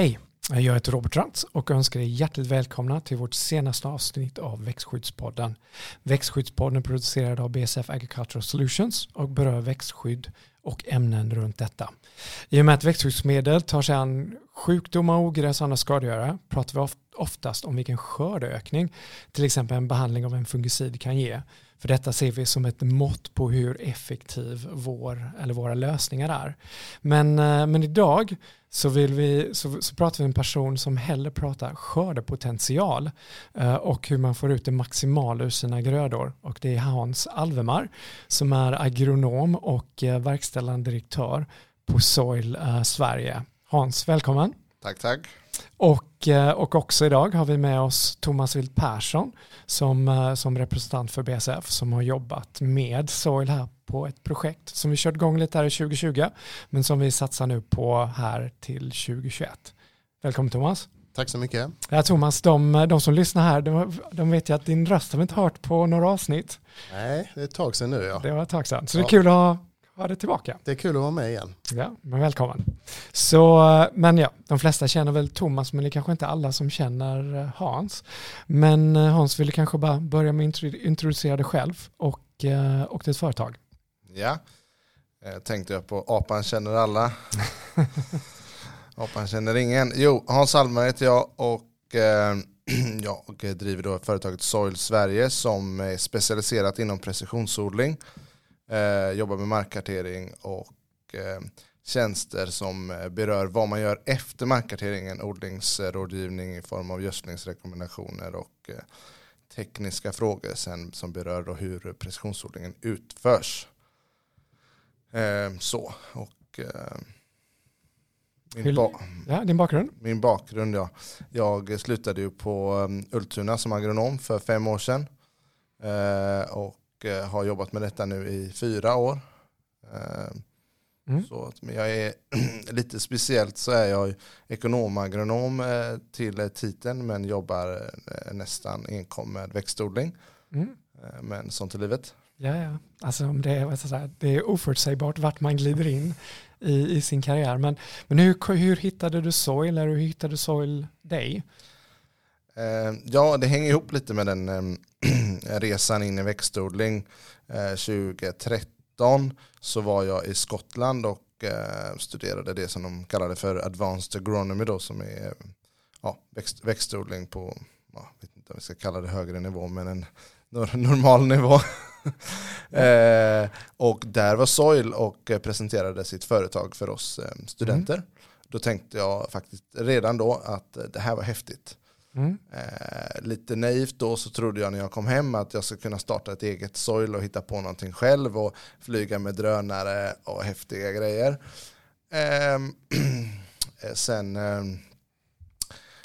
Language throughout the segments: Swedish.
Hej, jag heter Robert Rantz och önskar er hjärtligt välkomna till vårt senaste avsnitt av Växtskyddspodden. Växtskyddspodden är producerad av BSF Agricultural Solutions och berör växtskydd och ämnen runt detta. I och med att växtskyddsmedel tar sig an sjukdomar, ogräs och andra skadegörare pratar vi oftast om vilken skördeökning till exempel en behandling av en fungicid kan ge. För detta ser vi som ett mått på hur effektiv vår, eller våra lösningar är. Men, eh, men idag så, vill vi, så, så pratar vi en person som hellre pratar skördepotential eh, och hur man får ut det maximala ur sina grödor. Och det är Hans Alvemar som är agronom och eh, verkställande direktör på Soil Sverige. Hans, välkommen. Tack, tack. Och, eh, och också idag har vi med oss Thomas Wild Persson som, eh, som representant för BSF som har jobbat med Soil här på ett projekt som vi kört igång lite här i 2020 men som vi satsar nu på här till 2021. Välkommen Thomas. Tack så mycket. Ja, Thomas, de, de som lyssnar här, de, de vet ju att din röst har vi inte hört på några avsnitt. Nej, det är ett tag sedan nu ja. Det var ett tag sedan. Så ja. det är kul att ha ha dig tillbaka. Det är kul att vara med igen. Ja, men välkommen. Så, men ja, de flesta känner väl Thomas, men det är kanske inte alla som känner eh, Hans. Men eh, Hans, vill du kanske bara börja med att introducera dig själv och, eh, och ditt företag? Ja, jag tänkte jag på apan känner alla. apan känner ingen. Jo, Hans Almer heter jag och eh, jag driver då företaget Soil Sverige som är specialiserat inom precisionsodling. Eh, jobbar med markkartering och eh, tjänster som eh, berör vad man gör efter markkarteringen, odlingsrådgivning i form av gödslingsrekommendationer och eh, tekniska frågor sen som berör då hur precisionsodlingen utförs. Eh, så, och eh, min, ba ja, din bakgrund? Min bakgrund, ja. Jag slutade ju på um, Ultuna som agronom för fem år sedan. Eh, och Eh, har jobbat med detta nu i fyra år. Eh, mm. Så men jag är lite speciellt så är jag ekonomagronom eh, till titeln men jobbar nästan enkom med växtodling. Mm. Men sånt är livet. Ja, ja. Alltså, det, är, säga, det är oförutsägbart vart man glider in i, i sin karriär. Men, men hur, hur hittade du Soil eller hur hittade Soil dig? Eh, ja, det hänger ihop lite med den ehm, resan in i växtodling. Eh, 2013 så var jag i Skottland och eh, studerade det som de kallade för advanced agronomy då som är ja, växt, växtodling på, jag vet inte om vi ska kalla det högre nivå men en normal nivå. eh, och där var Soil och presenterade sitt företag för oss studenter. Mm. Då tänkte jag faktiskt redan då att det här var häftigt. Mm. Eh, lite naivt då så trodde jag när jag kom hem att jag skulle kunna starta ett eget soil och hitta på någonting själv och flyga med drönare och häftiga grejer. Ehm, eh, sen, eh,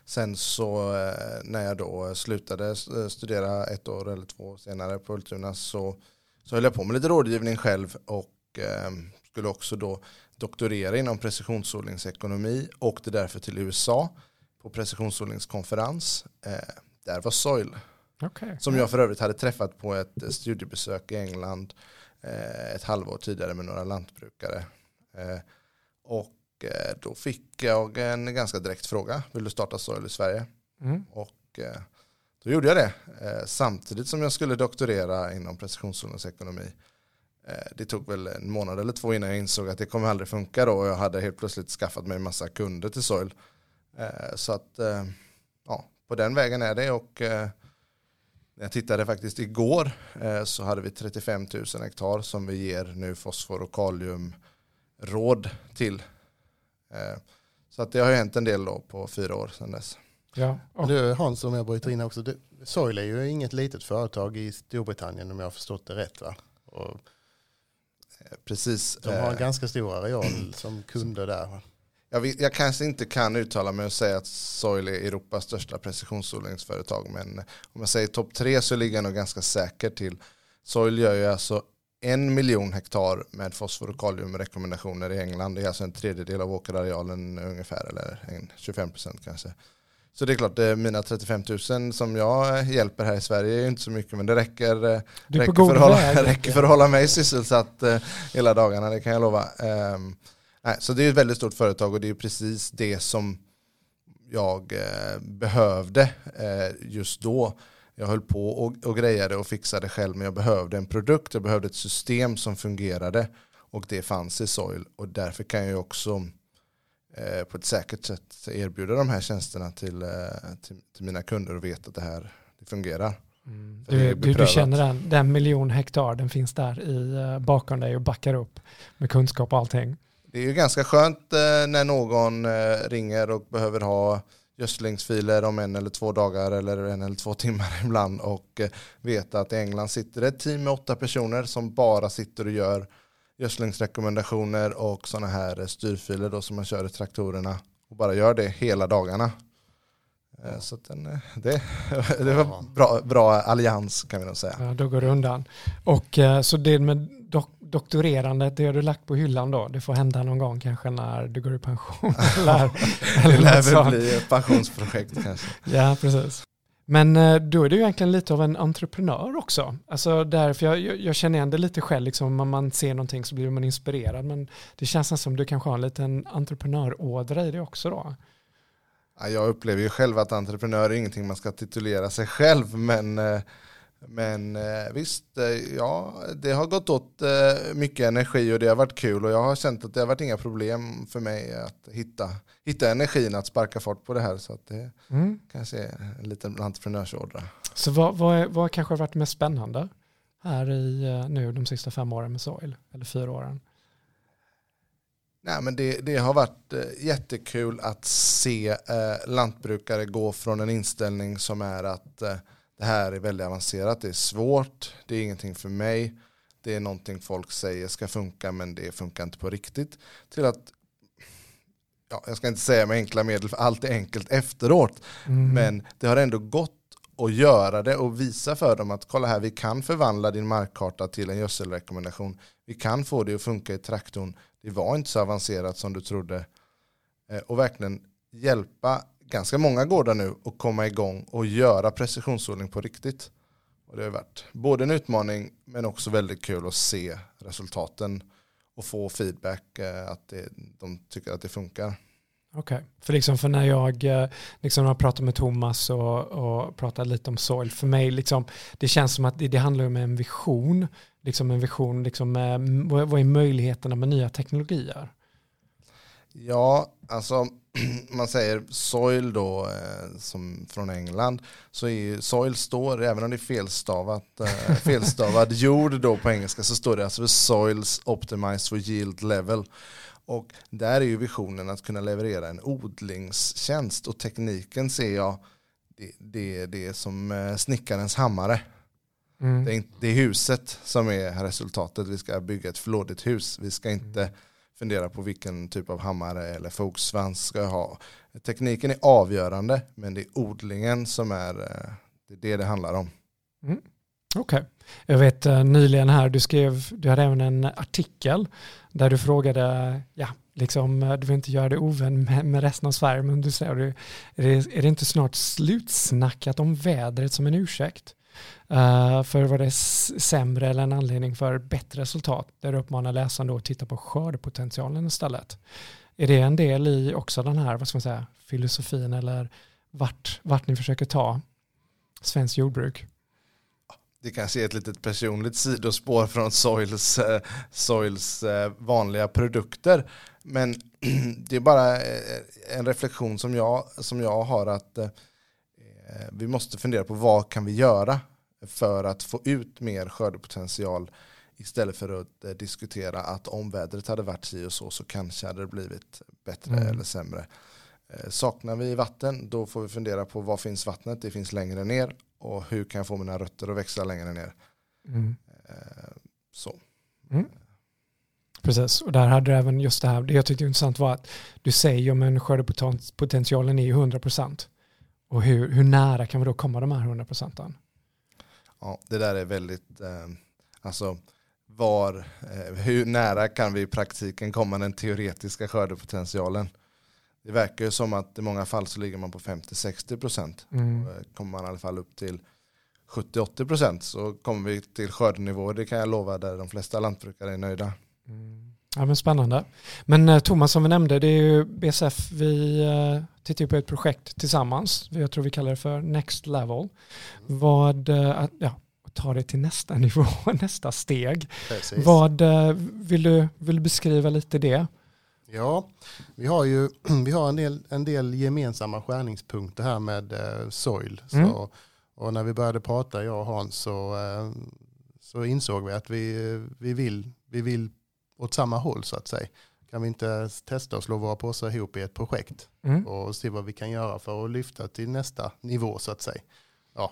sen så eh, när jag då slutade studera ett år eller två senare på Ultuna så, så höll jag på med lite rådgivning själv och ehm, skulle också då doktorera inom precisionsodlingsekonomi och det därför till USA på precisionsodlingskonferens. Eh, där var Soil. Okay. Som jag för övrigt hade träffat på ett studiebesök i England eh, ett halvår tidigare med några lantbrukare. Eh, och eh, då fick jag en ganska direkt fråga. Vill du starta Soil i Sverige? Mm. Och eh, då gjorde jag det. Eh, samtidigt som jag skulle doktorera inom precisionsodlingsekonomi. Det tog väl en månad eller två innan jag insåg att det kommer aldrig funka då. Och jag hade helt plötsligt skaffat mig en massa kunder till Soil. Eh, så att eh, ja, på den vägen är det och eh, när jag tittade faktiskt igår så hade vi 35 000 hektar som vi ger nu fosfor och kaliumråd till. Så att det har ju hänt en del då på fyra år sedan dess. Ja. Och du Hans, om jag bryter in också. Du, Soil är ju inget litet företag i Storbritannien om jag har förstått det rätt va? Och Precis. De har en ganska stor areal som kunder där. Jag, vet, jag, kanske inte kan uttala mig och säga att Soil är Europas största precisionsodlingsföretag. Men om jag säger topp tre så ligger jag nog ganska säker till. Soil gör ju alltså en miljon hektar med fosfor och kaliumrekommendationer i England. Det är alltså en tredjedel av åkerarealen ungefär, eller 25 procent kanske. Så det är klart, mina 35 000 som jag hjälper här i Sverige är inte så mycket, men det räcker, räcker, för, att hålla, räcker för att hålla mig sysselsatt eh, hela dagarna, det kan jag lova. Nej, så det är ett väldigt stort företag och det är precis det som jag eh, behövde eh, just då. Jag höll på och, och grejade och fixade själv men jag behövde en produkt, jag behövde ett system som fungerade och det fanns i Soil och därför kan jag också eh, på ett säkert sätt erbjuda de här tjänsterna till, eh, till, till, mina kunder och veta att det här det fungerar. Mm. Du, du, du, känner den, den miljon hektar, den finns där i, uh, bakom dig och backar upp med kunskap och allting. Det är ju ganska skönt uh, när någon uh, ringer och behöver ha gödslingsfiler om en eller två dagar eller en eller två timmar ibland och veta att i England sitter det ett team med åtta personer som bara sitter och gör gödslingsrekommendationer och sådana här styrfiler då som man kör i traktorerna och bara gör det hela dagarna. Eh, så den, eh, det, det var bra, bra allians kan vi nog säga. Ja, då går det undan. Och eh, så det med doktorerandet, det har du lagt på hyllan då? Det får hända någon gång kanske när du går i pension? eller, det lär väl bli ett pensionsprojekt kanske. Ja, precis. Men då är du egentligen lite av en entreprenör också. Alltså därför jag, jag känner igen det lite själv, liksom, om man ser någonting så blir man inspirerad. Men det känns som du kanske har en liten entreprenörådra i det också då. Jag upplever ju själv att entreprenör är ingenting man ska titulera sig själv, men, eh, men eh, visst, eh, ja, det har gått åt mycket energi och det har varit kul och jag har känt att det har varit inga problem för mig att hitta, hitta energin att sparka fart på det här. Så att det mm. kanske är en liten entreprenörsådra. Så vad, vad, är, vad kanske har varit mest spännande här i nu de sista fem åren med Soil, eller fyra åren? Nej, men det, det, har varit eh, jättekul att se eh, lantbrukare gå från en inställning som är att eh, det här är väldigt avancerat, det är svårt, det är ingenting för mig, det är någonting folk säger ska funka men det funkar inte på riktigt. Till att, ja, jag ska inte säga med enkla medel för allt är enkelt efteråt, mm. men det har ändå gått att göra det och visa för dem att kolla här, vi kan förvandla din markkarta till en gödselrekommendation. Vi kan få det att funka i traktorn det var inte så avancerat som du trodde. Eh, och verkligen hjälpa ganska många gårdar nu att komma igång och göra precisionsodling på riktigt. Och det har varit både en utmaning men också väldigt kul att se resultaten och få feedback eh, att det, de tycker att det funkar. Okej, okay. för, liksom för när jag eh, liksom har pratat med Thomas och, och pratat lite om soil, för mig liksom, det känns som att det, det handlar om en vision liksom en vision, liksom, vad är möjligheterna med nya teknologier? Ja, alltså man säger soil då, eh, som från England, så är soil står, även om det är felstavat, eh, felstavad jord då på engelska, så står det alltså för soils optimized for yield level. Och där är ju visionen att kunna leverera en odlingstjänst och tekniken ser jag, det, det, det är som eh, snickarens hammare. Mm. Det, är inte, det är huset som är resultatet. Vi ska bygga ett flådigt hus. Vi ska inte mm fundera på vilken typ av hammare eller fogsvans ska jag ha. Tekniken är avgörande men det är odlingen som är eh, det, är det, det handlar om. Mm. Okej. Okay. Jag vet eh, nyligen här, du skrev, du hade även en artikel där du frågade, ja, liksom, eh, du vill inte göra dig ovän med, med resten av Sverige, men du säger, är det, är det inte snart slutsnackat om vädret som en ursäkt? Uh, för var det sämre eller en anledning för bättre resultat där du uppmanar läsaren då att titta på skördepotentialen istället. Är det en del i också den här vad ska man säga, filosofin eller vart, vart ni försöker ta svenskt jordbruk? Det kanske är ett litet personligt sidospår från Soils, eh, Soils eh, vanliga produkter. Men det är bara en reflektion som jag, som jag har att vi måste fundera på vad kan vi göra för att få ut mer skördepotential istället för att eh, diskutera att om vädret hade varit si och så så kanske hade det blivit bättre mm. eller sämre. Eh, saknar vi vatten då får vi fundera på var finns vattnet? Det finns längre ner och hur kan jag få mina rötter att växa längre ner? Mm. Eh, så. Mm. Precis, och där hade du även just det här, det jag tyckte var intressant var att du säger om en skördepotentialen är ju 100% och hur, hur nära kan vi då komma de här 100 procenten? Ja, det där är väldigt, eh, alltså var, eh, hur nära kan vi i praktiken komma den teoretiska skördepotentialen? Det verkar ju som att i många fall så ligger man på 50-60 procent. Mm. Eh, kommer man i alla fall upp till 70-80 procent så kommer vi till skördenivåer, det kan jag lova, där de flesta lantbrukare är nöjda. Mm. Ja, men spännande. Men eh, Thomas, som vi nämnde, det är ju BSF, vi eh, tittar ju på ett projekt tillsammans. Jag tror vi kallar det för Next Level. Vad, eh, ja, ta det till nästa nivå, nästa steg. Precis. Vad vill du, vill du beskriva lite det? Ja, vi har ju vi har en, del, en del gemensamma skärningspunkter här med eh, Soil. Mm. Så, och när vi började prata, jag och Hans, så, eh, så insåg vi att vi, vi, vill, vi vill åt samma håll så att säga. Kan vi inte testa att slå våra påsar ihop i ett projekt Mm. och se vad vi kan göra för att lyfta till nästa nivå så att säga. Ja,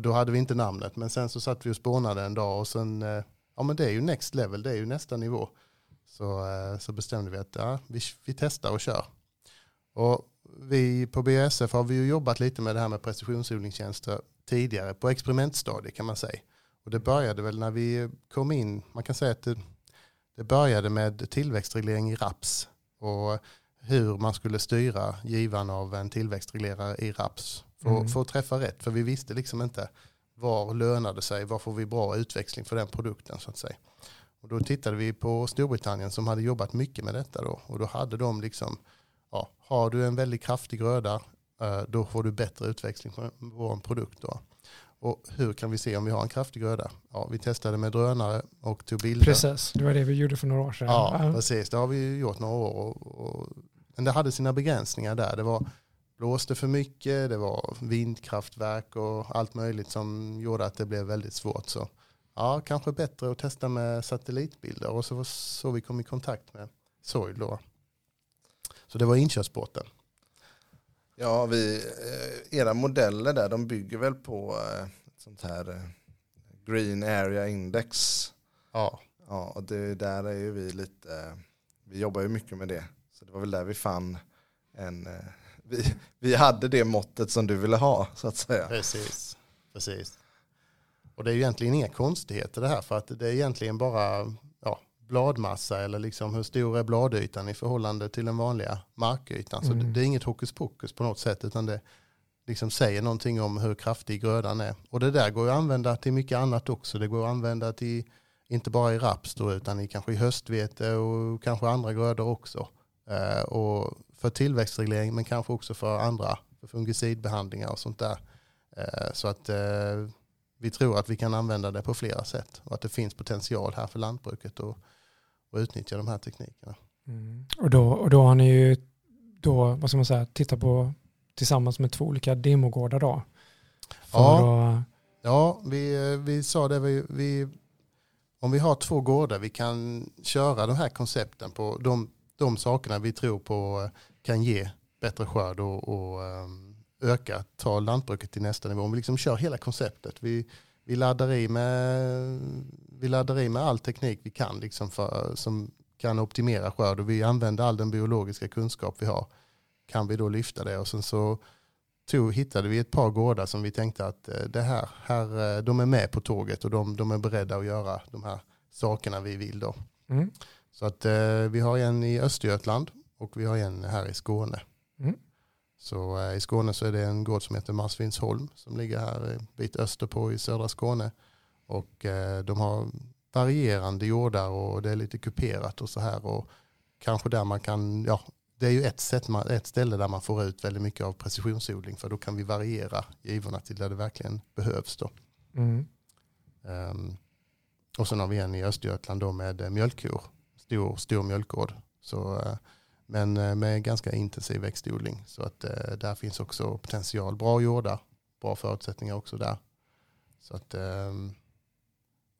då hade vi inte namnet, men sen så satt vi och spånade en dag och sen, eh, ja men det är ju next level, det är ju nästa nivå. Så, eh, så bestämde vi att ja, vi, vi testar och kör. Och vi på BSF har vi ju jobbat lite med det här med precisionsodlingstjänster tidigare på experimentstadiet kan man säga. Och det började väl när vi kom in, man kan säga att det, det började med tillväxtreglering i raps och hur man skulle styra givan av en tillväxtreglerare i raps för, Mm. för att träffa rätt. För vi visste liksom inte var lönade sig, var får vi bra utväxling för den produkten så att säga. Och då tittade vi på Storbritannien som hade jobbat mycket med detta då. Och då hade de liksom, ja, har du en väldigt kraftig gröda, eh, då får du bättre utväxling på vår produkt då. Och hur kan vi se om vi har en kraftig gröda? Ja, vi testade med drönare och tog bilder. Precis, det var det vi gjorde för några år sedan. Ja, precis. Det har vi gjort några år. Och, och, men det hade sina begränsningar där. Det var blåste för mycket, det var vindkraftverk och allt möjligt som gjorde att det blev väldigt svårt. Så ja, kanske bättre att testa med satellitbilder och så var så vi kom i kontakt med Soil då. Så det var inkörsporten. Ja, vi, eh, era modeller där, de bygger väl på eh, ett sånt här eh, Green Area Index. Ja, Ja, och det, där är ju vi lite, vi jobbar ju mycket med det. Så det var väl där vi fann en, vi, vi hade det måttet som du ville ha så att säga. precis. precis. Och det är ju egentligen inga konstigheter det här för att det är egentligen bara bladmassa eller liksom hur stor är bladytan i förhållande till den vanliga markytan. Så Mm. det, det är inget hokus pokus på något sätt utan det liksom säger någonting om hur kraftig grödan är. Och det där går att använda till mycket annat också. Det går att använda till inte bara i raps då, utan i kanske i höstvete och kanske andra grödor också. Eh, och för tillväxtreglering men kanske också för andra, för fungicidbehandlingar och sånt där. Eh, så att eh, vi tror att vi kan använda det på flera sätt och att det finns potential här för lantbruket att att utnyttja de här teknikerna. Mm. Och, då, och då har ni ju då, vad ska man säga, tittat på tillsammans med två olika demogårdar då. Ja. att- Ja, vi, eh, vi sa det, vi, vi, om vi har två gårdar vi kan köra de här koncepten på de, de sakerna vi tror på eh, kan ge bättre skörd och, och ehm, öka, ta lantbruket till nästa nivå. Om vi liksom kör hela konceptet. Vi, vi, laddar i med, vi laddar i med all teknik vi kan liksom för, som kan optimera skörd och vi använder all den biologiska kunskap vi har. Kan vi då lyfta det och sen så tog, hittade vi ett par gårdar som vi tänkte att eh, det här, här, eh, de är med på tåget och de, de är beredda att göra de här sakerna vi vill då. Mm. Så att eh, vi har en i Östergötland och vi har en här i Skåne. Så eh, i Skåne så är det en gård som heter Marsvinsholm som ligger här en bit öster på i södra Skåne. Och eh, de har varierande jordar och det är lite kuperat och så här. Och kanske där man kan, ja, det är ju ett, sätt man, ett ställe där man får ut väldigt mycket av precisionsodling för då kan vi variera givorna till där det verkligen behövs då. Mm. Ehm, och sen har vi en i Östergötland då med eh, mjölkkor, stor, stor mjölkgård. Så, eh, men eh, med ganska intensiv växtodling. Så att eh, där finns också potential. Bra jordar, bra förutsättningar också där. Så att ehm,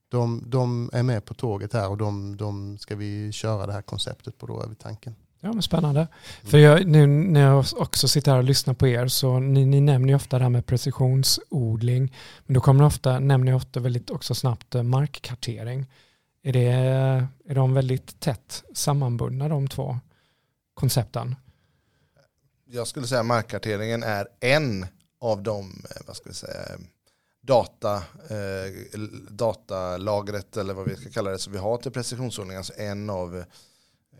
de, de är med på tåget här och de, de ska vi köra det här konceptet på då över tanken. Ja, men spännande. För jag, nu när jag också sitter här och lyssnar på er så ni, ni nämner ju ofta det här med precisionsodling. Men då kommer ni ofta, nämner ni ofta väldigt också snabbt eh, markkartering. Är, det, är de väldigt tätt sammanbundna de två koncepten? Jag skulle säga markkarteringen är en av de, eh, vad ska vi säga, data, eh, datalagret eller vad vi ska kalla det, som vi har till precisionsodling. Alltså en av eh,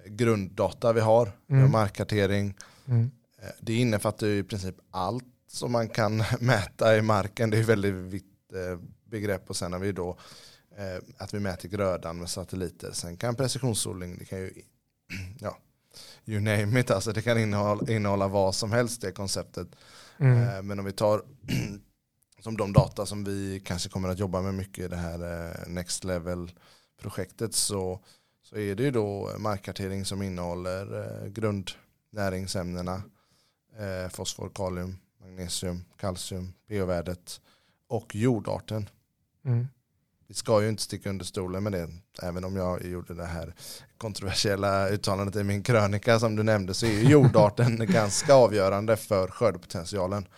grunddata vi har, Mm. markkartering. Mm. Eh, Det innefattar ju i princip allt som man kan mäta i marken. Det är ett väldigt vitt begrepp och sen har vi då Eh, att vi mäter grödan med satelliter. Sen kan precisionsodling, det kan ju, ja, you name it, alltså det kan innehålla, innehålla vad som helst det konceptet. Mm. Eh, men om vi tar som de data som vi kanske kommer att jobba med mycket i det här eh, Next Level-projektet så, så är det ju då markkartering som innehåller eh, grundnäringsämnena fosfor, kalium, magnesium, kalcium, pH-värdet och jordarten. Mm. Vi ska ju inte sticka under stolen med det, även om jag gjorde det här kontroversiella uttalandet i min krönika som du nämnde så är ju jordarten ganska avgörande för skördepotentialen.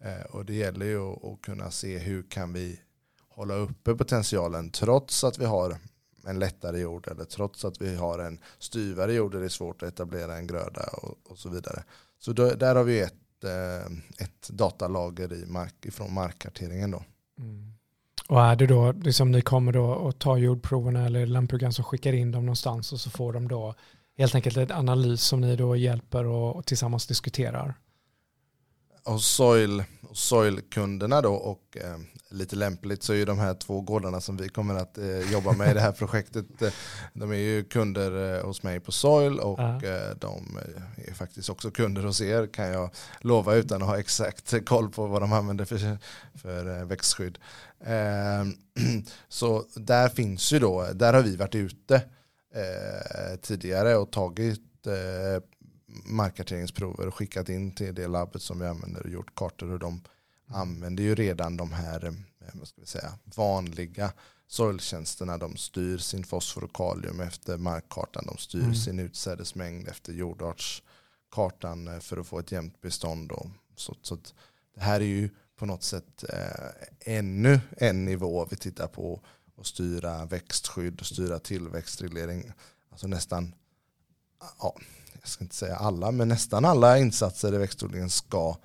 Eh, och det gäller ju att, kunna se hur kan vi hålla uppe potentialen trots att vi har en lättare jord eller trots att vi har en styvare jord där det är svårt att etablera en gröda och, och så vidare. Så då, där har vi ett, eh, ett datalager i mark, från markkarteringen då. Mm. Och är det då, liksom ni kommer då att ta jordproverna eller lantbrukaren som skickar in dem någonstans och så får de då helt enkelt en analys som ni då hjälper och, och tillsammans diskuterar. Och soil, och soilkunderna då och eh, lite lämpligt så är ju de här två gårdarna som vi kommer att eh, jobba med i det här projektet. Eh, de är ju kunder eh, hos mig på Soil och eh, de är faktiskt också kunder hos er kan jag lova utan att ha exakt koll på vad de använder för, för växtskydd. Eh, så där finns ju då, där har vi varit ute eh, tidigare och tagit eh, markkarteringsprover och skickat in till det labbet som vi använder och gjort kartor och de använder ju redan de här eh, vad ska vi säga, vanliga soiltjänsterna. De styr sin fosfor och kalium efter markkartan. De styr Mm. sin utsädesmängd efter jordartskartan för att få ett jämnt bestånd. Så, så det här är ju på något sätt eh, ännu en nivå vi tittar på och styra växtskydd och styra tillväxtreglering. Alltså nästan, ja, jag ska inte säga alla, men nästan alla insatser i växtodlingen ska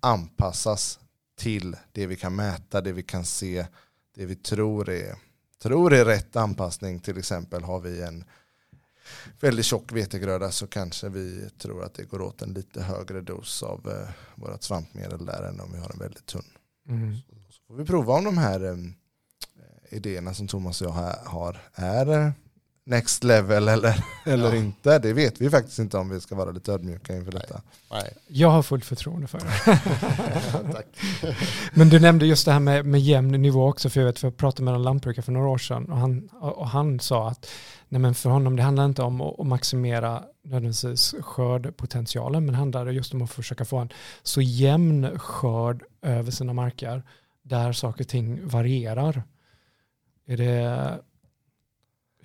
anpassas till det vi kan mäta, det vi kan se, det vi tror är, tror är rätt anpassning. Till exempel har vi en väldigt tjock vetegröda så kanske vi tror att det går åt en lite högre dos av eh, vårt svampmedel där än om vi har en väldigt tunn. Mm. Så får vi prova om de här eh, idéerna som Thomas och jag ha- har är eh, next level eller, eller Ja. inte. Det vet vi faktiskt inte om vi ska vara lite ödmjuka inför Nej. detta. Nej, Jag har fullt förtroende för det. tack. Men du nämnde just det här med, med jämn nivå också, för jag vet, för jag pratade med en lantbrukare för några år sedan och han, och han sa att nej men för honom det handlar inte om att, maximera nödvändigtvis skördpotentialen, men det handlar just om att försöka få en så jämn skörd över sina marker där saker och ting varierar. Är det,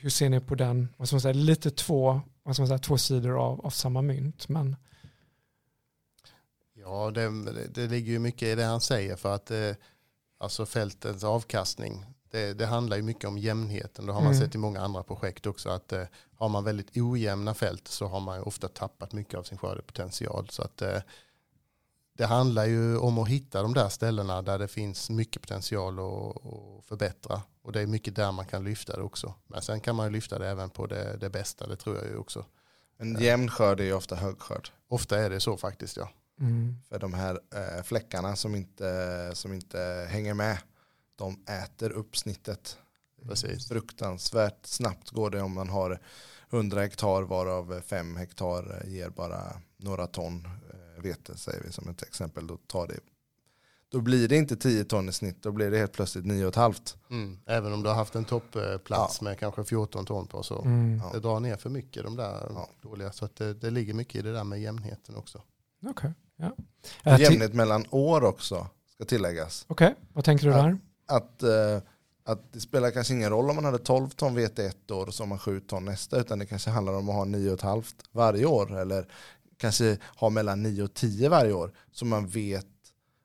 hur ser ni på den, vad ska man säga, lite två, vad ska man säga, två sidor av, av samma mynt, men Ja, det, det ligger ju mycket i det han säger för att eh, alltså fältens avkastning, det, det handlar ju mycket om jämnheten. Det har man Mm. sett i många andra projekt också att eh, har man väldigt ojämna fält så har man ofta tappat mycket av sin skördepotential. Så att eh, det handlar ju om att hitta de där ställena där det finns mycket potential att, att förbättra. Och det är mycket där man kan lyfta det också. Men sen kan man ju lyfta det även på det, det bästa, det tror jag ju också. En jämn skörd är ju ofta hög skörd. Ofta är det så faktiskt ja. mm, För de här eh, fläckarna som inte, som inte hänger med, de äter upp snittet. Precis. Fruktansvärt snabbt går det om man har 100 hektar varav 5 hektar ger bara några ton eh, vete säger vi som ett exempel. Då, tar det, då blir det inte 10 ton i snitt, då blir det helt plötsligt 9,5. Mm. Även om du har haft en toppplats med kanske 14 ton på så mm. Ja. det drar ner för mycket de där Ja. dåliga. Så att det, det ligger mycket i det där med jämnheten också. Okej, ja. Ty- Jämnhet mellan år också ska tilläggas. Okej, vad tänker du Ja. där? att, eh, att det spelar kanske ingen roll om man hade 12 ton vete ett år och så har man 7 ton nästa utan det kanske handlar om att ha 9,5 varje år eller kanske ha mellan 9 och 10 varje år så man vet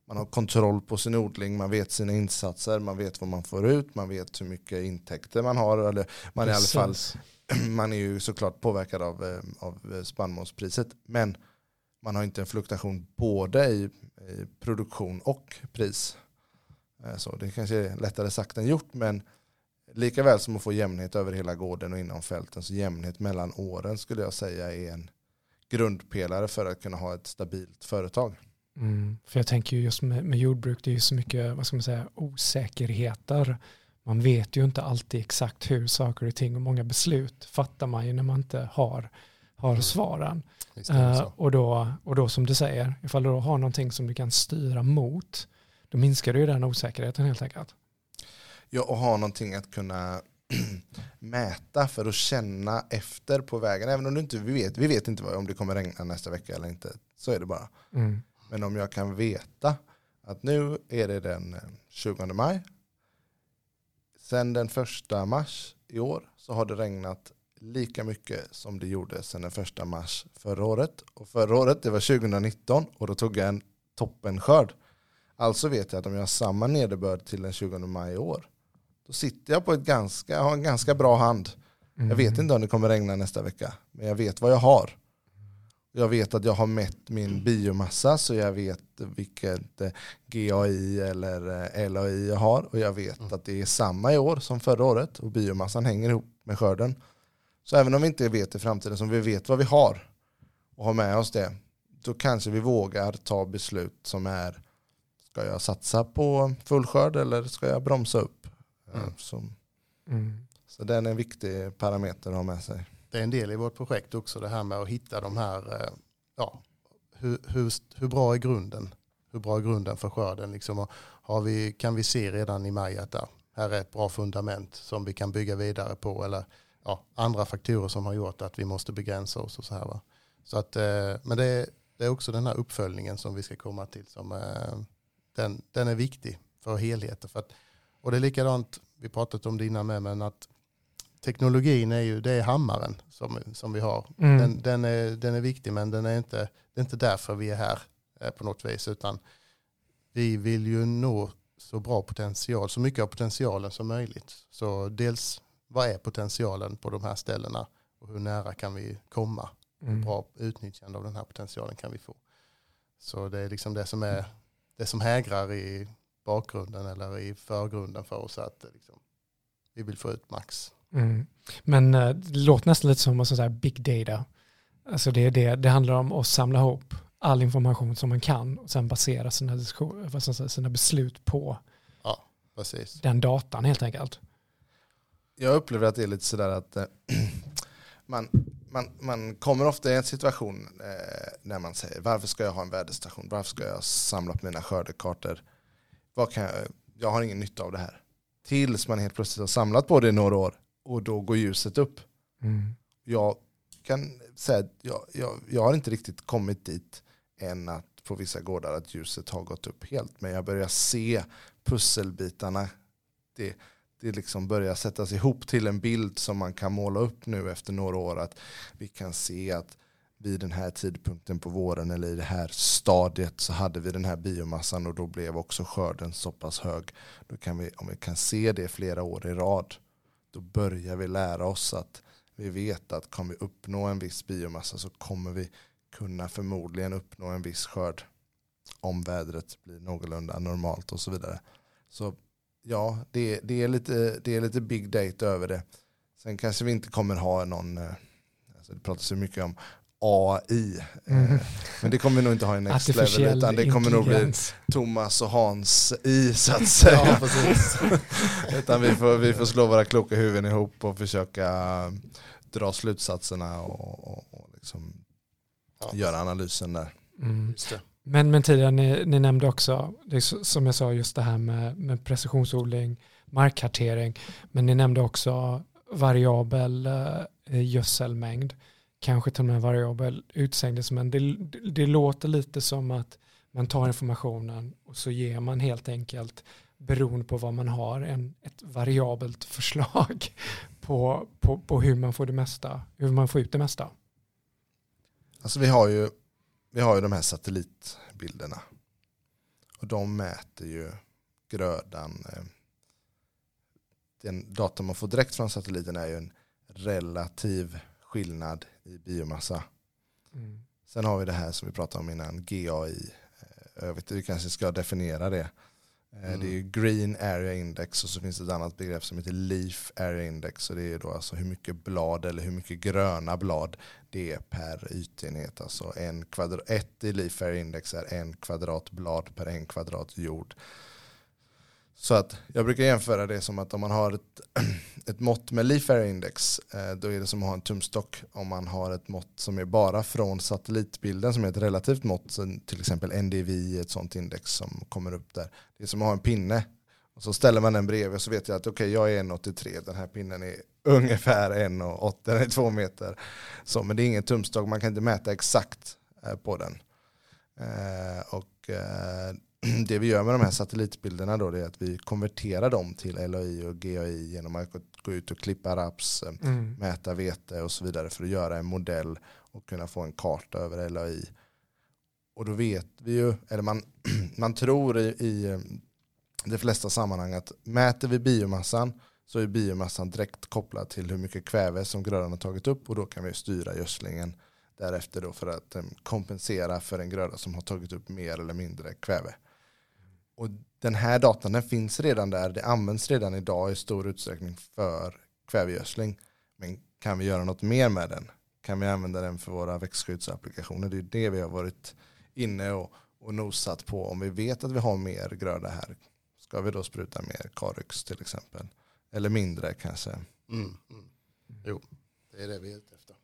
man har kontroll på sin odling, man vet sina insatser, man vet vad man får ut, man vet hur mycket intäkter man har. Eller man, är i alla fall, man är ju såklart påverkad av, eh, av spannmålspriset men man har inte en fluktuation både i, i produktion och pris. Eh, Så det kanske är lättare sagt än gjort men lika väl som att få jämnhet över hela gården och inom fälten så jämnhet mellan åren skulle jag säga är en grundpelare för att kunna ha ett stabilt företag. Mm. För jag tänker ju just med, med jordbruk, det är ju så mycket vad ska man säga, osäkerheter. man vet ju inte alltid exakt hur saker och ting och många beslut fattar man ju när man inte har, har Mm. svaren. Så. och, då, och då som du säger, ifall du då har någonting som du kan styra mot, då minskar du ju den osäkerheten helt enkelt. Ja, och ha någonting att kunna mäta för att känna efter på vägen. Även om du inte vi vet, vi vet inte vad- om det kommer regna nästa vecka eller inte. Så är det bara. Mm. Men om jag kan veta att nu är det den eh, 20 maj. Sen den första mars i år så har det regnat lika mycket som det gjorde sen den första mars förra året. Och förra året det var 2019 och då tog jag en toppenskörd. Alltså vet jag att om jag har samma nederbörd till den 20 maj i år då sitter jag på ett ganska, har en ganska bra hand. Mm. Jag vet inte om det kommer regna nästa vecka, men jag vet vad jag har. Jag vet att jag har mätt min biomassa så jag vet vilket eh, GAI eller eh, LAI jag har och jag vet Mm. att det är samma i år som förra året och biomassan hänger ihop med skörden. Så även om vi inte vet i framtiden som vi vet vad vi har och har med oss det, då kanske vi vågar ta beslut som är ska jag satsa på full skörd eller ska jag bromsa upp? Eh, Mm. Så, Mm. så den är en viktig parameter att ha med sig det är en del i vårt projekt också det här med att hitta de här, eh, ja, hur, hur, hur bra är grunden? Hur bra är grunden för skörden? Liksom, har vi, kan vi se redan i maj att ja, här är ett bra fundament som vi kan bygga vidare på eller ja, andra faktorer som har gjort att vi måste begränsa oss och så här. Va? Så att, eh, men det är, det är också den här uppföljningen som vi ska komma till som eh, den, den är viktig för helheten. För att, och det är likadant, vi pratat om det innan med, men att teknologin är ju, det är hammaren som, som vi har. Mm. Den, den, är, den är viktig men den är inte, det är inte därför vi är här eh, på något vis utan vi vill ju nå så bra potential, så mycket av potentialen som möjligt. Så dels vad är potentialen på de här ställena och hur nära kan vi komma? Hur Mm. bra utnyttjande av den här potentialen kan vi få? Så det är liksom det som är det som hägrar i bakgrunden eller i förgrunden för oss att eh, liksom, vi vill få ut max. Mm. Men eh, det låter nästan lite som så här big data. Alltså det, det, det handlar om att samla ihop all information som man kan och sen basera sina, sina beslut på Precis. den datan helt enkelt. Jag upplever att det är lite sådär att eh, man, man, man kommer ofta i en situation eh, när man säger varför ska jag ha en väderstation? Varför ska jag samla upp mina skördekartor? Vad kan jag, jag har ingen nytta av det här. Tills man helt plötsligt har samlat på det i några år och då går ljuset upp. Mm. Jag kan säga att jag, jag, jag har inte riktigt kommit dit än att på vissa gårdar att ljuset har gått upp helt. Men jag börjar se pusselbitarna. Det, det liksom börjar sättas ihop till en bild som man kan måla upp nu efter några år. Att vi kan se att vid den här tidpunkten på våren eller i det här stadiet så hade vi den här biomassan och då blev också skörden så pass hög. Då kan vi, om vi kan se det flera år i rad då börjar vi lära oss att vi vet att kommer vi uppnå en viss biomassa så kommer vi kunna förmodligen uppnå en viss skörd om vädret blir någorlunda normalt och så vidare. Så ja, det, det, är, lite, det är lite big data över det. Sen kanske vi inte kommer ha någon, eh, alltså det pratas ju mycket om AI, eh, Mm. men det kommer vi nog inte ha i next level utan det kommer nog bli. Thomas och Hans i så att säga. Ja, precis. Utan vi får, vi får slå våra kloka huvuden ihop och försöka dra slutsatserna och, och, och liksom Ja, göra analysen där. Mm. just det. Men, men tidigare, ni, ni nämnde också, det är så- som jag sa, just det här med, med precisionsodling, markkartering, men ni nämnde också variabel eh, gödselmängd, kanske till och med variabel utsägdes, men det, det låter lite som att man tar informationen och så ger man helt enkelt, beroende på vad man har, en, ett variabelt förslag på, på, på hur man får det mesta, hur man får ut det mesta. Alltså vi har ju, vi har ju de här satellitbilderna. Och de mäter ju grödan. Eh, den data man får direkt från satelliten är ju en relativ skillnad i biomassa. Mm. Sen har vi det här som vi pratade om innan, GAI. Eh, Jag vet inte, vi kanske ska definiera det. Eh, Mm. Det är Green Area Index och så finns det ett annat begrepp som heter Leaf Area Index. Och det är då alltså hur mycket blad eller hur mycket gröna blad det är per ytenhet. Alltså en kvadrat, ett i Leaf Area Index är en kvadrat blad per en kvadrat jord. Så att jag brukar jämföra det som att om man har ett, ett mått med Leaf Index eh, då är det som att ha en tumstock. Om man har ett mått som är bara från satellitbilden som är ett relativt mått, till exempel NDVI, ett sånt index som kommer upp där. Det är som att ha en pinne. Och så ställer man den bredvid och så vet jag att okej, okay, jag är 1,83, den här pinnen är ungefär 1,80, den är 2 meter. Så, men det är ingen tumstock, man kan inte mäta exakt eh, på den. Eh, och det vi gör med de här satellitbilderna då är att vi konverterar dem till LAI och GAI genom att gå ut och klippa raps, eh, mm. mäta vete och så vidare för att göra en modell och kunna få en karta över LAI. Och då vet vi ju, eller man, man tror i, i eh, de flesta sammanhang att mäter vi biomassan så är biomassan direkt kopplad till hur mycket kväve som grödan har tagit upp och då kan vi styra gödslingen därefter då för att eh, kompensera för en gröda som har tagit upp mer eller mindre kväve. Och den här datan den finns redan där, det används redan idag i stor utsträckning för kvävegödsling. Men kan vi göra något mer med den? Kan vi använda den för våra växtskyddsapplikationer? Det är det vi har varit inne och, och nosat på. Om vi vet att vi har mer gröda här, ska vi då spruta mer Caryx till exempel? Eller mindre kanske? Mm, mm. Jo, det är det vi är ute efter.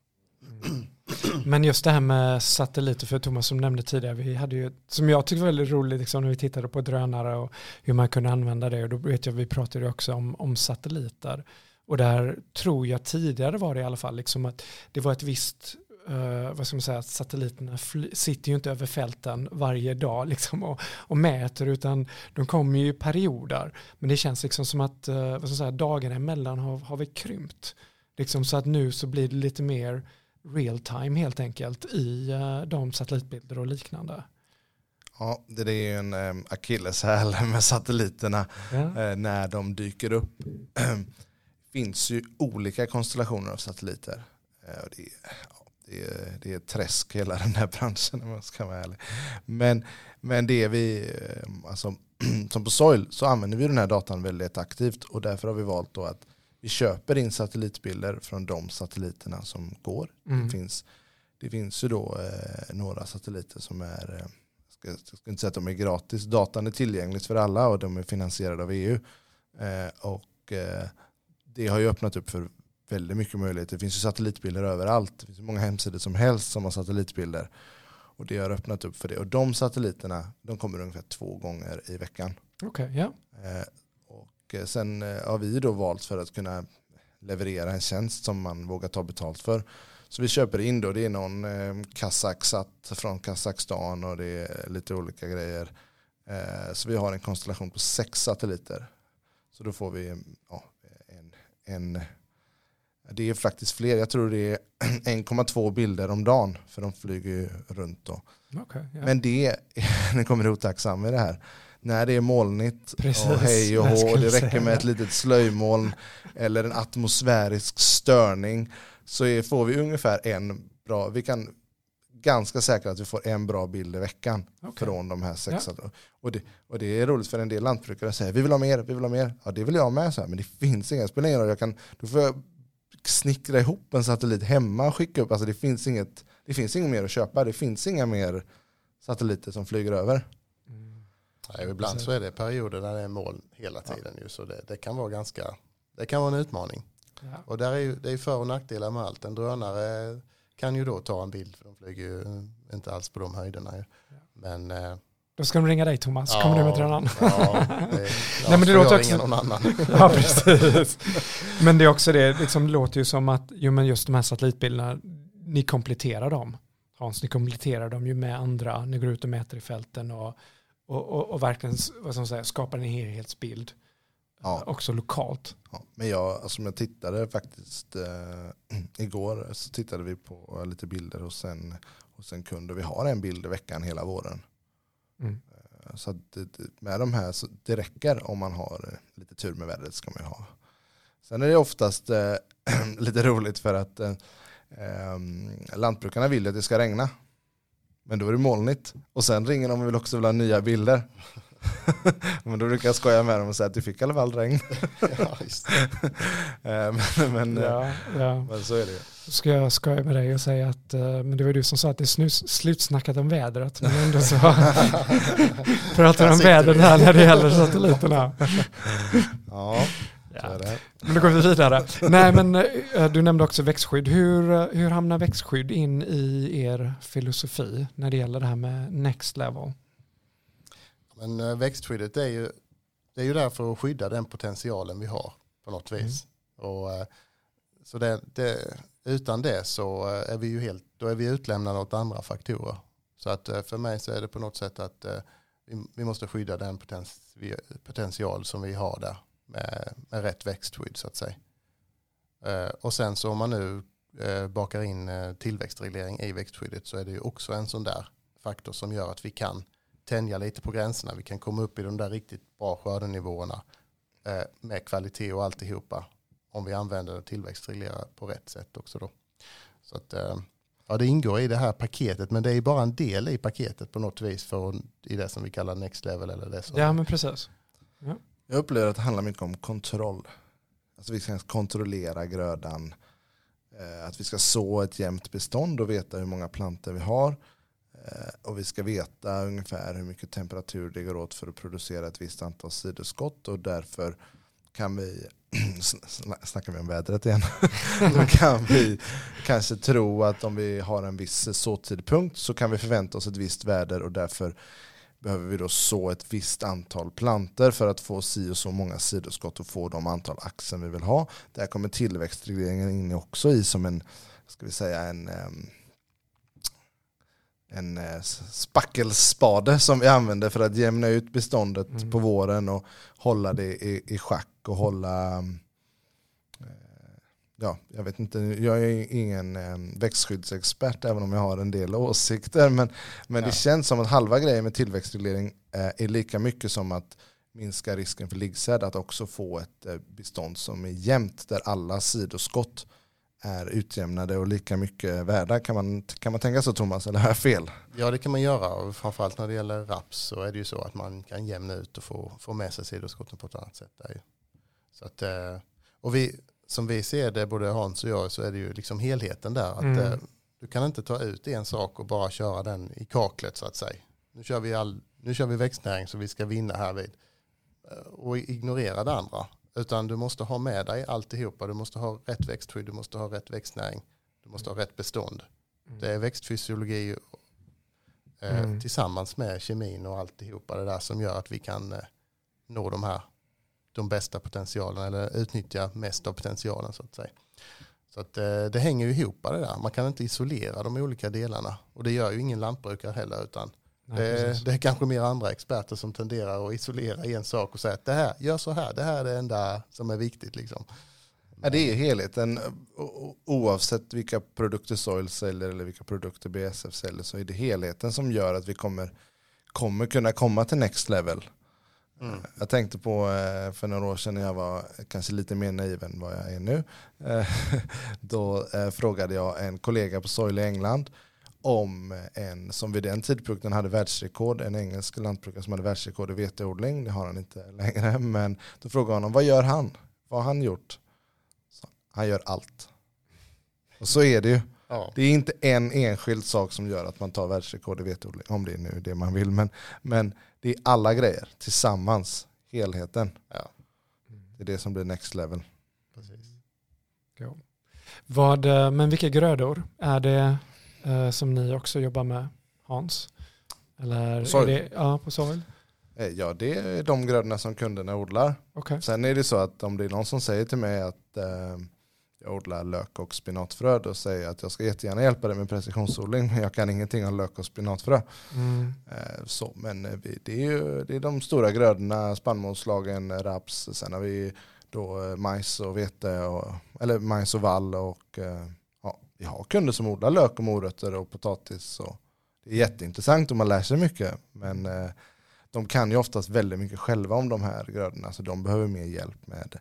Mm. Men just det här med satelliter, för Thomas som nämnde tidigare, vi hade ju, som jag tyckte var väldigt roligt liksom, när vi tittade på drönare och hur man kunde använda det. Och då vet jag, vi pratade också om, om satelliter. Och där tror jag tidigare var det i alla fall, liksom att det var ett visst Uh, vad ska man säga, satelliterna sitter ju inte över fälten varje dag liksom, och, och, mäter utan de kommer ju i perioder. Men det känns liksom som att uh, vad ska man säga, dagarna emellan har, har vi krympt. Liksom, så att nu så blir det lite mer real time helt enkelt i eh, de satellitbilder och liknande. Ja, det är ju en um, akilleshäl med satelliterna ja. uh, när de dyker upp. Det finns ju olika konstellationer av satelliter. Uh, det, är, det, är, det är träsk hela den här branschen om man ska vara ärlig. Men, men det vi, uh, alltså, som på Soil så använder vi den här datan väldigt aktivt och därför har vi valt då att vi köper in satellitbilder från de satelliterna som går. Mm. Det, finns, det finns ju då eh, några satelliter som är, eh, jag ska inte säga att de är gratis, datan är tillgänglig för alla och de är finansierade av EU. Eh, och eh, det har ju öppnat upp för väldigt mycket möjligheter. Det finns ju satellitbilder överallt. Det finns många hemsidor som helst som har satellitbilder. Och det har öppnat upp för det. Och de satelliterna de kommer ungefär två gånger i veckan. Okay, yeah. Eh, sen eh, har vi då valt för att kunna leverera en tjänst som man vågar ta betalt för. Så vi köper in då, det är någon eh, kazaksat från Kazakstan och det är lite olika grejer. Så vi har en konstellation på sex satelliter. Så då får vi ja, en, en, det är faktiskt fler, jag tror det är 1,2 bilder om dagen för de flyger ju runt då. Okay, yeah. Men det, nu kommer det otacksam med det här, när det är molnigt Precis, och hej och hå det räcker med ett litet slöjmoln eller en atmosfärisk störning så får vi ungefär en bra, vi kan ganska säkra att vi får en bra bild i veckan okay. från de här sex. Ja. Och, det, och det är roligt för en del lantbrukare säga vi vill ha mer, vi vill ha mer. Ja det vill jag med, så här, men det finns inga, spelar ingen roll, jag kan, då får jag snickra ihop en satellit hemma och skicka upp, alltså det finns inget, det finns inget mer att köpa, det finns inga mer satelliter som flyger över. Ja, ibland så är det perioder där det är moln hela tiden. Ju, så det, det, kan vara ganska, det kan vara en utmaning. Ja. Och där är ju, det är för och nackdelar med allt. En drönare kan ju då ta en bild för de flyger ju inte alls på de höjderna. Ja. Men eh, då ska de ringa dig Thomas, ja, kommer du med drönaren? Ja, det, Nej, men det låter också... någon annan. ja, precis. Men det är också det, liksom, låter ju som att jo, men just de här satellitbilderna, ni kompletterar dem. Hans, ni kompletterar dem ju med andra, ni går ut och mäter i fälten och och, och, och verkligen vad ska säga, skapar en helhetsbild ja. också lokalt. Ja, men jag, alltså jag tittade faktiskt eh, igår så tittade vi på lite bilder och sen, och sen kunde vi ha en bild i veckan hela våren. Mm. Eh, så det, med de här, så det räcker om man har eh, lite tur med vädret ska man ha. Sen är det oftast eh, lite roligt för att eh, eh, lantbrukarna vill att det ska regna. Men då är det molnigt. Och sen ringer de och vill också vill ha nya bilder. men då brukar jag skoja med dem och säga att du fick i alla fall regn. Ja. Eh, men, men, eh, Ja, ja. men så är det ju. Då ska jag skoja med dig och säga att, eh, men det var du som sa att det är snus, slutsnackat om vädret, men ändå så pratar om vädret här när det gäller satelliterna. Ja, Ja. Men då går vi vidare. Nej, men eh, du nämnde också växtskydd. Hur, eh, hur hamnar växtskydd in i er filosofi när det gäller det här med next level? Men eh, växtskyddet är ju, det är ju där för att skydda den potentialen vi har på något vis. Och, eh, så det, det, utan det så är vi ju helt, då är vi utlämnade åt andra faktorer. Så att för mig så är det på något sätt att vi, måste skydda den potential som vi har där med, med rätt växtskydd så att säga. Eh, Och sen så om man nu eh, bakar in eh, tillväxtreglering i växtskyddet så är det ju också en sån där faktor som gör att vi kan tänja lite på gränserna. Vi kan komma upp i de där riktigt bra skördenivåerna eh, med kvalitet och alltihopa om vi använder tillväxtreglera på rätt sätt också då. Så att, eh, ja, det ingår i det här paketet men det är bara en del i paketet på något vis för, i det som vi kallar next level eller det som Ja, men precis. Jag upplever att det handlar mycket om kontroll. Alltså vi ska kontrollera grödan. Eh, att vi ska så ett jämnt bestånd och veta hur många plantor vi har. Eh, och vi ska veta ungefär hur mycket temperatur det går åt för att producera ett visst antal sidoskott. Och därför kan vi, snackar vi om vädret igen, då kan vi kanske tro att om vi har en viss eh, såtidpunkt så kan vi förvänta oss ett visst väder och därför behöver vi då så ett visst antal planter för att få si och så många sidoskott och få de antal axen vi vill ha. Där kommer tillväxtregleringen in också i som en, ska vi säga en, ehm, en eh, spackelspade som vi använder för att jämna ut beståndet Mm. på våren och hålla det i, i schack och hålla eh, Ja, jag vet inte, jag är ingen eh, växtskyddsexpert även om jag har en del åsikter. Men, men Ja. det känns som att halva grejen med tillväxtreglering eh, är lika mycket som att minska risken för liggsäd. Att också få ett eh, bestånd som är jämnt där alla sidoskott är utjämnade och lika mycket värda. Kan man, kan man tänka så Thomas, eller har jag fel? Ja det kan man göra framförallt när det gäller raps så är det ju så att man kan jämna ut och få, få med sig sidoskotten på ett annat sätt. Där ju. Så att, och vi, som vi ser det, både Hans och jag, så är det ju liksom helheten där. Att, Mm. eh, Du kan inte ta ut en sak och bara köra den i kaklet så att säga. Nu kör vi, all, nu kör vi växtnäring så vi ska vinna här vid. Eh, Och ignorera det andra. Utan du måste ha med dig alltihopa. Du måste ha rätt växtskydd, du måste ha rätt växtnäring, du måste ha rätt bestånd. Det är växtfysiologi eh, Mm. tillsammans med kemin och alltihopa det där som gör att vi kan eh, nå de här de bästa potentialen eller utnyttja mest av potentialen så att säga. Så att eh, det hänger ju ihop det där. Man kan inte isolera de olika delarna och det gör ju ingen lantbrukare heller utan Nej, det, det är kanske mer andra experter som tenderar att isolera en sak och säga att det här, gör så här, det här är det enda som är viktigt liksom. Ja, det är helheten. Oavsett vilka produkter Soil säljer eller vilka produkter BSF säljer så är det helheten som gör att vi kommer, kommer kunna komma till next level. Mm. Jag tänkte på eh, för några år sedan när jag var kanske lite mer naiv än vad jag är nu. Eh, då eh, frågade jag en kollega på Soil i England om en som vid den tidpunkten hade världsrekord, en engelsk lantbrukare som hade världsrekord i veteodling. Det har han inte längre. Men då frågade jag honom, vad gör han? Vad har han gjort? Så, han gör allt. Och så är det ju. Ja. Det är inte en enskild sak som gör att man tar världsrekord i veteodling, om det är nu det man vill. Men, men det är alla grejer tillsammans, helheten. Ja. Det är det som blir next level. Precis. Jo. Vad, eh, men vilka grödor är det eh, som ni också jobbar med, Hans? Eller Soil. Är det, ja, på soil? Eh, Ja, det är de grödorna som kunderna odlar. Okej. Sen är det så att om det är någon som säger till mig att eh, jag odlar lök och spinatfrö, då säger jag att jag ska jättegärna hjälpa dig med precisionsodling, men jag kan ingenting om lök och spinatfrö. Mm. Eh, Så, men eh, vi, det, är ju, det är de stora grödorna, spannmålsslagen, raps, sen har vi då eh, majs och vete, och, eller majs och vall och ja, vi har kunder som odlar lök och morötter och potatis. Och det är jätteintressant och man lär sig mycket, men de kan ju oftast väldigt mycket själva om de här grödorna, så de behöver mer hjälp med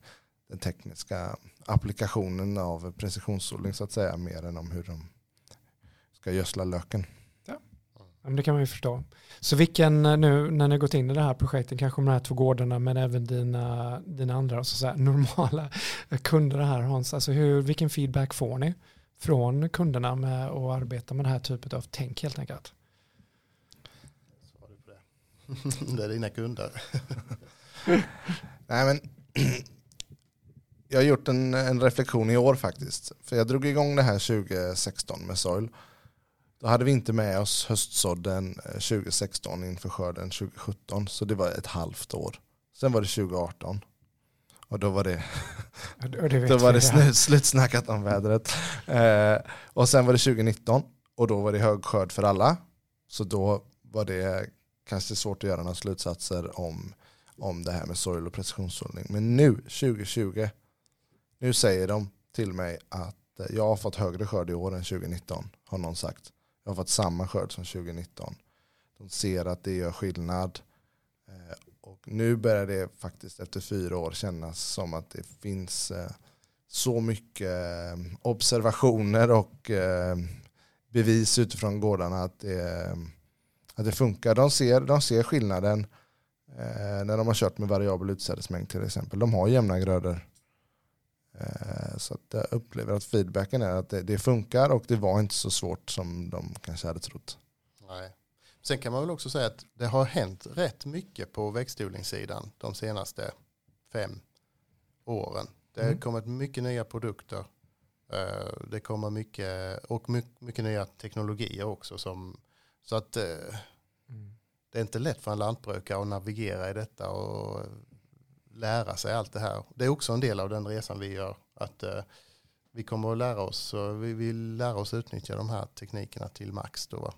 den tekniska applikationen av precisionsodling så att säga, mer än om hur de ska gödsla löken. men det kan man ju förstå. Så vilken, eh, nu när ni har gått in i det här projektet, kanske de här två gårdarna, men även dina, dina andra så här, normala kunder här Hans, alltså hur, vilken feedback får ni från kunderna med att arbeta med det här typet av tänk helt enkelt? det är dina kunder. Nej, men jag har gjort en, en, reflektion i år faktiskt. För jag drog igång det här 2016 med Soil. Då hade vi inte med oss höstsådden 2016 inför skörden 2017. Så det var ett halvt år. Sen var det 2018. Och då var det, då var det snu, slutsnackat om vädret. Eh, och sen var det 2019 och då var det hög skörd för alla. Så då var det kanske svårt att göra några slutsatser om, om det här med sorg och precisionssållning. Men nu, 2020, nu säger de till mig att eh, jag har fått högre skörd i år än 2019, har någon sagt. Jag har fått samma skörd som 2019. De ser att det gör skillnad. Eh, och nu börjar det faktiskt efter fyra år kännas som att det finns eh, så mycket observationer och bevis utifrån gårdarna att det att det funkar. De ser, de ser skillnaden när de har kört med variabel utsädesmängd till exempel. De har jämna grödor. Eh, så att jag upplever att feedbacken är att det, det, funkar och det var inte så svårt som de kanske hade trott. Nej. Sen kan man väl också säga att det har hänt rätt mycket på växtodlingssidan de senaste fem åren. Det har mm. kommit mycket nya produkter. Eh, det kommer mycket och mycket, mycket nya teknologier också som så att eh, mm. det är inte lätt för en lantbrukare att navigera i detta och lära sig allt det här. Det är också en del av den resan vi gör. Att eh, vi kommer att lära oss, och vi vill lära oss utnyttja de här teknikerna till max. Då,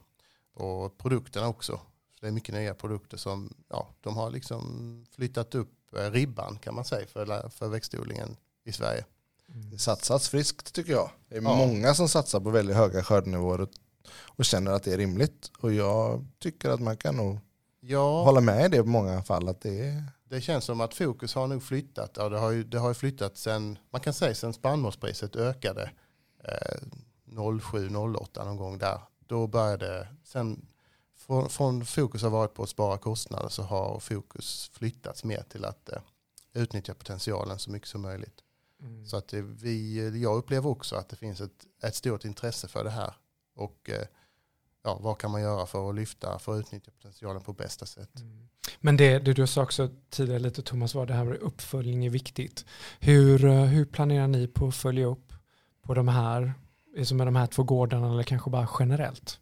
och produkterna också. Det är mycket nya produkter som ja, de har liksom flyttat upp eh, ribban kan man säga för, för växtodlingen i Sverige. Mm. Det satsas friskt tycker jag. Det är ja. många som satsar på väldigt höga skördenivåer och känner att det är rimligt. Och jag tycker att man kan nog ja. hålla med i det i många fall. Att det, är... det känns som att fokus har nog flyttat. Ja, det, har ju, det har ju flyttat sen, man kan säga sen spannmålspriset ökade eh, 07-08 någon gång där. Då började, sen från, från, fokus har varit på att spara kostnader så har fokus flyttats mer till att eh, utnyttja potentialen så mycket som möjligt. Mm. Så att det, vi, jag upplever också att det finns ett, ett stort intresse för det här. Och eh, ja, vad kan man göra för att lyfta, för att utnyttja potentialen på bästa sätt. Mm. Men det, det, du sa också tidigare lite Thomas var det här med uppföljning är viktigt. Hur, eh, hur planerar ni på att följa upp på de här, som är de här två gårdarna eller kanske bara generellt?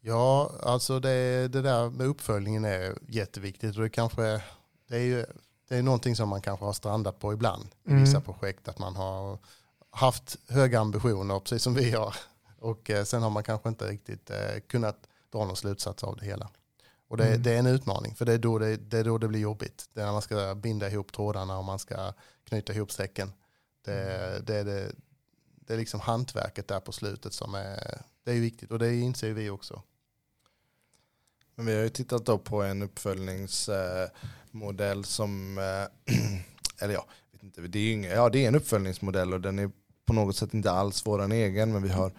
Ja, alltså det, det där med uppföljningen är jätteviktigt och det kanske det är ju det är någonting som man kanske har strandat på ibland i mm. vissa projekt att man har haft höga ambitioner, precis som vi har. Och eh, sen har man kanske inte riktigt eh, kunnat dra någon slutsats av det hela. Och det, mm. det är en utmaning, för det är, då det, det är då det blir jobbigt. Det är när man ska binda ihop trådarna och man ska knyta ihop säcken. Det, mm. det, det, det är liksom hantverket där på slutet som är, det är viktigt och det inser vi också. Men vi har ju tittat på en uppföljningsmodell som, eller ja, vet inte, det är, inga, ja, det är en uppföljningsmodell och den är på något sätt inte alls vår egen men vi har eh,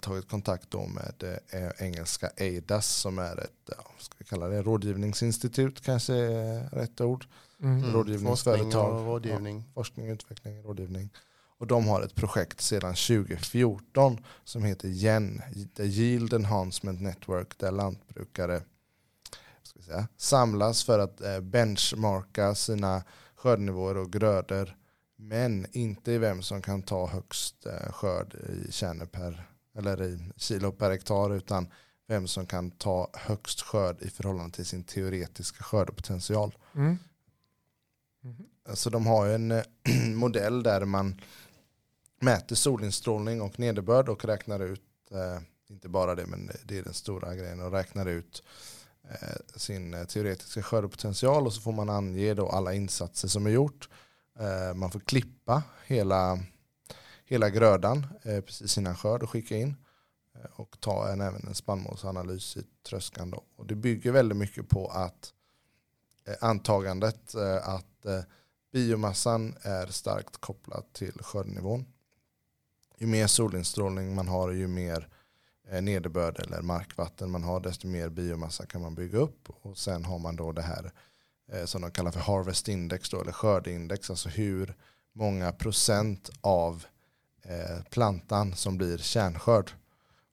tagit kontakt då med eh, engelska ADAS som är ett ska vi kalla det, rådgivningsinstitut kanske är rätt ord. Mm. Rådgivningsföretag. Forskning och rådgivning. Ja, forskning, utveckling, rådgivning. Och de har ett projekt sedan 2014 som heter GEN, The Yield Enhancement Network, där lantbrukare ska säga, samlas för att eh, benchmarka sina skördenivåer och grödor men inte i vem som kan ta högst eh, skörd i kärnor per, eller i kilo per hektar utan vem som kan ta högst skörd i förhållande till sin teoretiska skördepotential. Mm. Mm. Så de har en eh, modell där man mäter solinstrålning och nederbörd och räknar ut, eh, inte bara det men det är den stora grejen, och räknar ut sin teoretiska skördepotential och så får man ange då alla insatser som är gjort Eh, man får klippa hela, hela grödan eh, precis innan skörd och skicka in. Eh, och ta en, även en spannmålsanalys i tröskan. Då. Och det bygger väldigt mycket på att eh, antagandet eh, att eh, biomassan är starkt kopplad till skördenivån. Ju mer solinstrålning man har ju mer eh, nederbörd eller markvatten man har desto mer biomassa kan man bygga upp och sen har man då det här som de kallar för harvest index då, eller skördeindex, alltså hur många procent av eh, Eh, plantan som blir kärnskörd.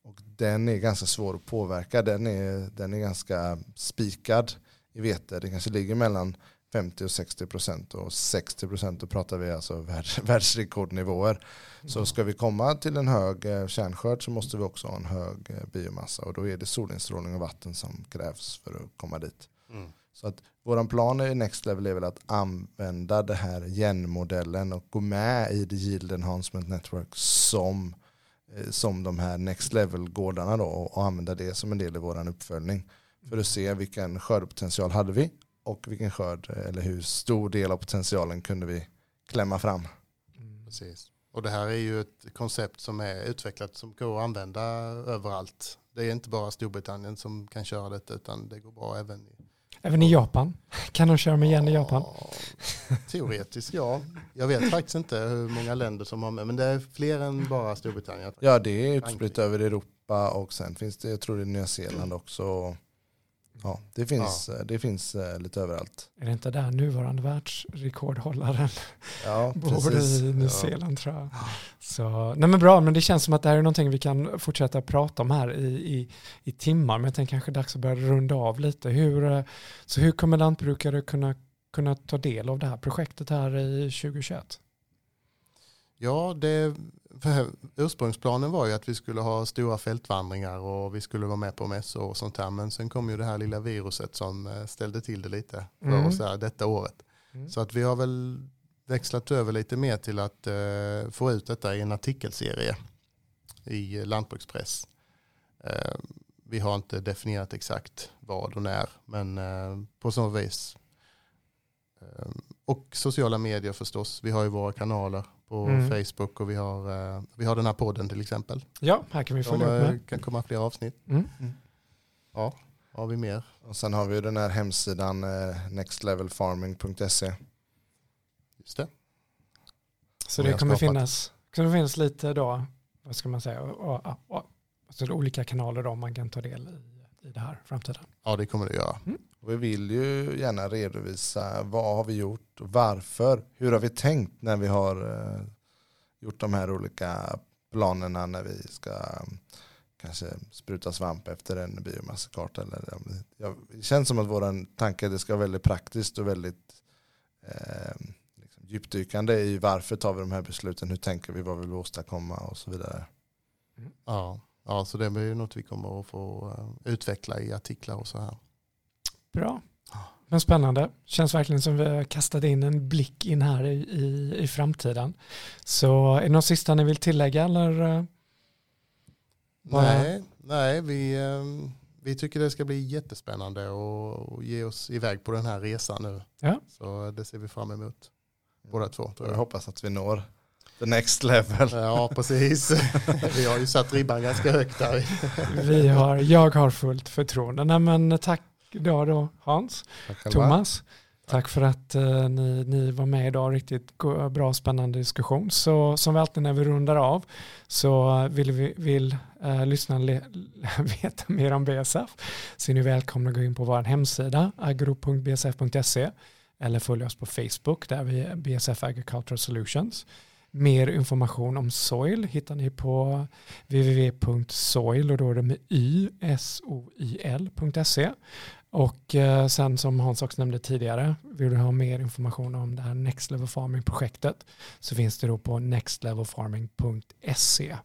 Och den är ganska svår att påverka, den är, den är ganska spikad i vete, det kanske ligger mellan 50 och 60 procent och 60 procent då pratar vi alltså världsrekordnivåer. Så ska vi komma till en hög eh, kärnskörd så måste vi också ha en hög eh, biomassa och då är det solinstrålning och vatten som krävs för att komma dit. Mm. Så att vår plan i Next Level är väl att använda det här gen-modellen och gå med i the Yield Enhancement Network som, eh, som de här Next Level-gårdarna då och använda det som en del i vår uppföljning för att se vilken skördepotential hade vi och vilken skörd eller hur stor del av potentialen kunde vi klämma fram. Mm. Precis. Och det här är ju ett koncept som är utvecklat som går att använda överallt. Det är inte bara Storbritannien som kan köra detta utan det går bra även i Även i Japan? Kan de köra med igen i Japan? Teoretiskt ja. Jag vet faktiskt inte hur många länder som har med, men det är fler än bara Storbritannien. Ja, det är utspritt över Europa och sen finns det, jag tror det är Nya Zeeland också. Ja, det finns, ja. Det finns eh, lite överallt. Är det inte där nuvarande världsrekordhållaren ja, bor i Nya Zeeland tror jag. Så, nej men bra, men det känns som att det här är någonting vi kan fortsätta prata om här i, i, i timmar. Men jag tänker kanske dags att börja runda av lite. Hur, eh, så hur kommer lantbrukare kunna, kunna ta del av det här projektet här i 2021? Ja, det ursprungsplanen var ju att vi skulle ha stora fältvandringar och vi skulle vara med på mässor och sånt här. Men sen kom ju det här lilla viruset som eh, ställde till det lite för mm. oss här detta året. Mm. Så att vi har väl växlat över lite mer till att uh, få ut detta i en artikelserie i lantbrukspress. Uh, vi har inte definierat exakt vad och när, men uh, på så vis. Och sociala medier förstås. Vi har ju våra kanaler på mm. Facebook och vi har, uh, vi har den här podden till exempel. Ja, här kan vi följa upp med. kan komma fler avsnitt. Mm. Mm. Ja, har vi mer? Och sen har vi den här hemsidan uh, nextlevelfarming.se. Just det. Så det kommer finnas, kommer finnas lite då, vad ska man säga, och, och, och, alltså olika kanaler då man kan ta del i, i det här framtiden. Ja, det kommer det göra. Och Vi vill ju gärna redovisa vad har vi gjort, varför, hur har vi tänkt när vi har eh, gjort de här olika planerna när vi ska mm, kanske spruta svamp efter en biomassakarta. Eller, det känns som att vår tanke det ska vara väldigt praktiskt och väldigt eh, liksom djupdykande i varför tar vi de här besluten, hur tänker vi, vad vill vi åstadkomma och så vidare. Mm. Ja, ja, så det är ju något vi kommer att få eh, utveckla i artiklar och så här. Bra. Men spännande. Känns verkligen som vi har kastat in en blick in här i, i, i framtiden. Så är det något sista ni vill tillägga eller? Eh, nej, nej vi, ehm, vi tycker det ska bli jättespännande och ge oss iväg på den här resan nu. Ja. Så det ser vi fram emot. Båda två. Tror jag. jag hoppas att vi når the next level. Ja, precis. vi har ju satt ribban ganska högt där. vi har, jag har fullt förtroende. Nej, men tack idag då Hans, Thomas. Tack för att uh, ni, ni var med idag. Riktigt bra spännande diskussion. Så som vi alltid när vi rundar av så vill vi vill uh, lyssnarna veta mer om BSF så är ni välkomna att gå in på vår hemsida agro.bsf.se eller följa oss på Facebook där vi är BSF Agricultural Solutions. Mer information om Soil hittar ni på www.soil och då är det med y, s o i l.se och eh, sen som Hans också nämnde tidigare, vill du ha mer information om det här Next Level Farming-projektet så finns det då på nextlevelfarming.se. Uh,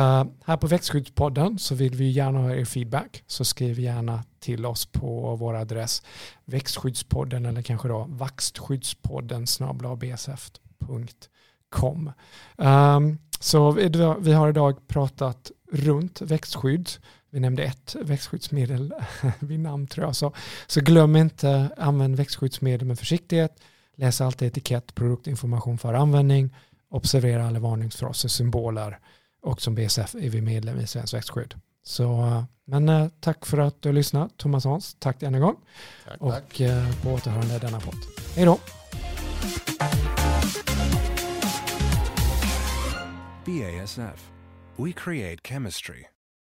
eh, här på Växtskyddspodden så vill vi gärna ha er feedback så skriv gärna till oss på vår adress växtskyddspodden eller kanske då vaxtskyddspodden snabbla.bsf.com. Um, ehm, så vi, vi har idag pratat runt växtskydd vi nämnde ett växtskyddsmedel vid namn tror jag. Så, så glöm inte, använd växtskyddsmedel med försiktighet. Läs alltid etikett, produktinformation för användning. Observera alla varningsfraser, symboler och som BSF är vi medlem i Svenskt växtskydd. Så, men eh, tack för att du har lyssnat. Thomas Hans, tack än en gång. Tack, och tack. Eh, på återhörande denna podd. Hej då. BASF. We create chemistry.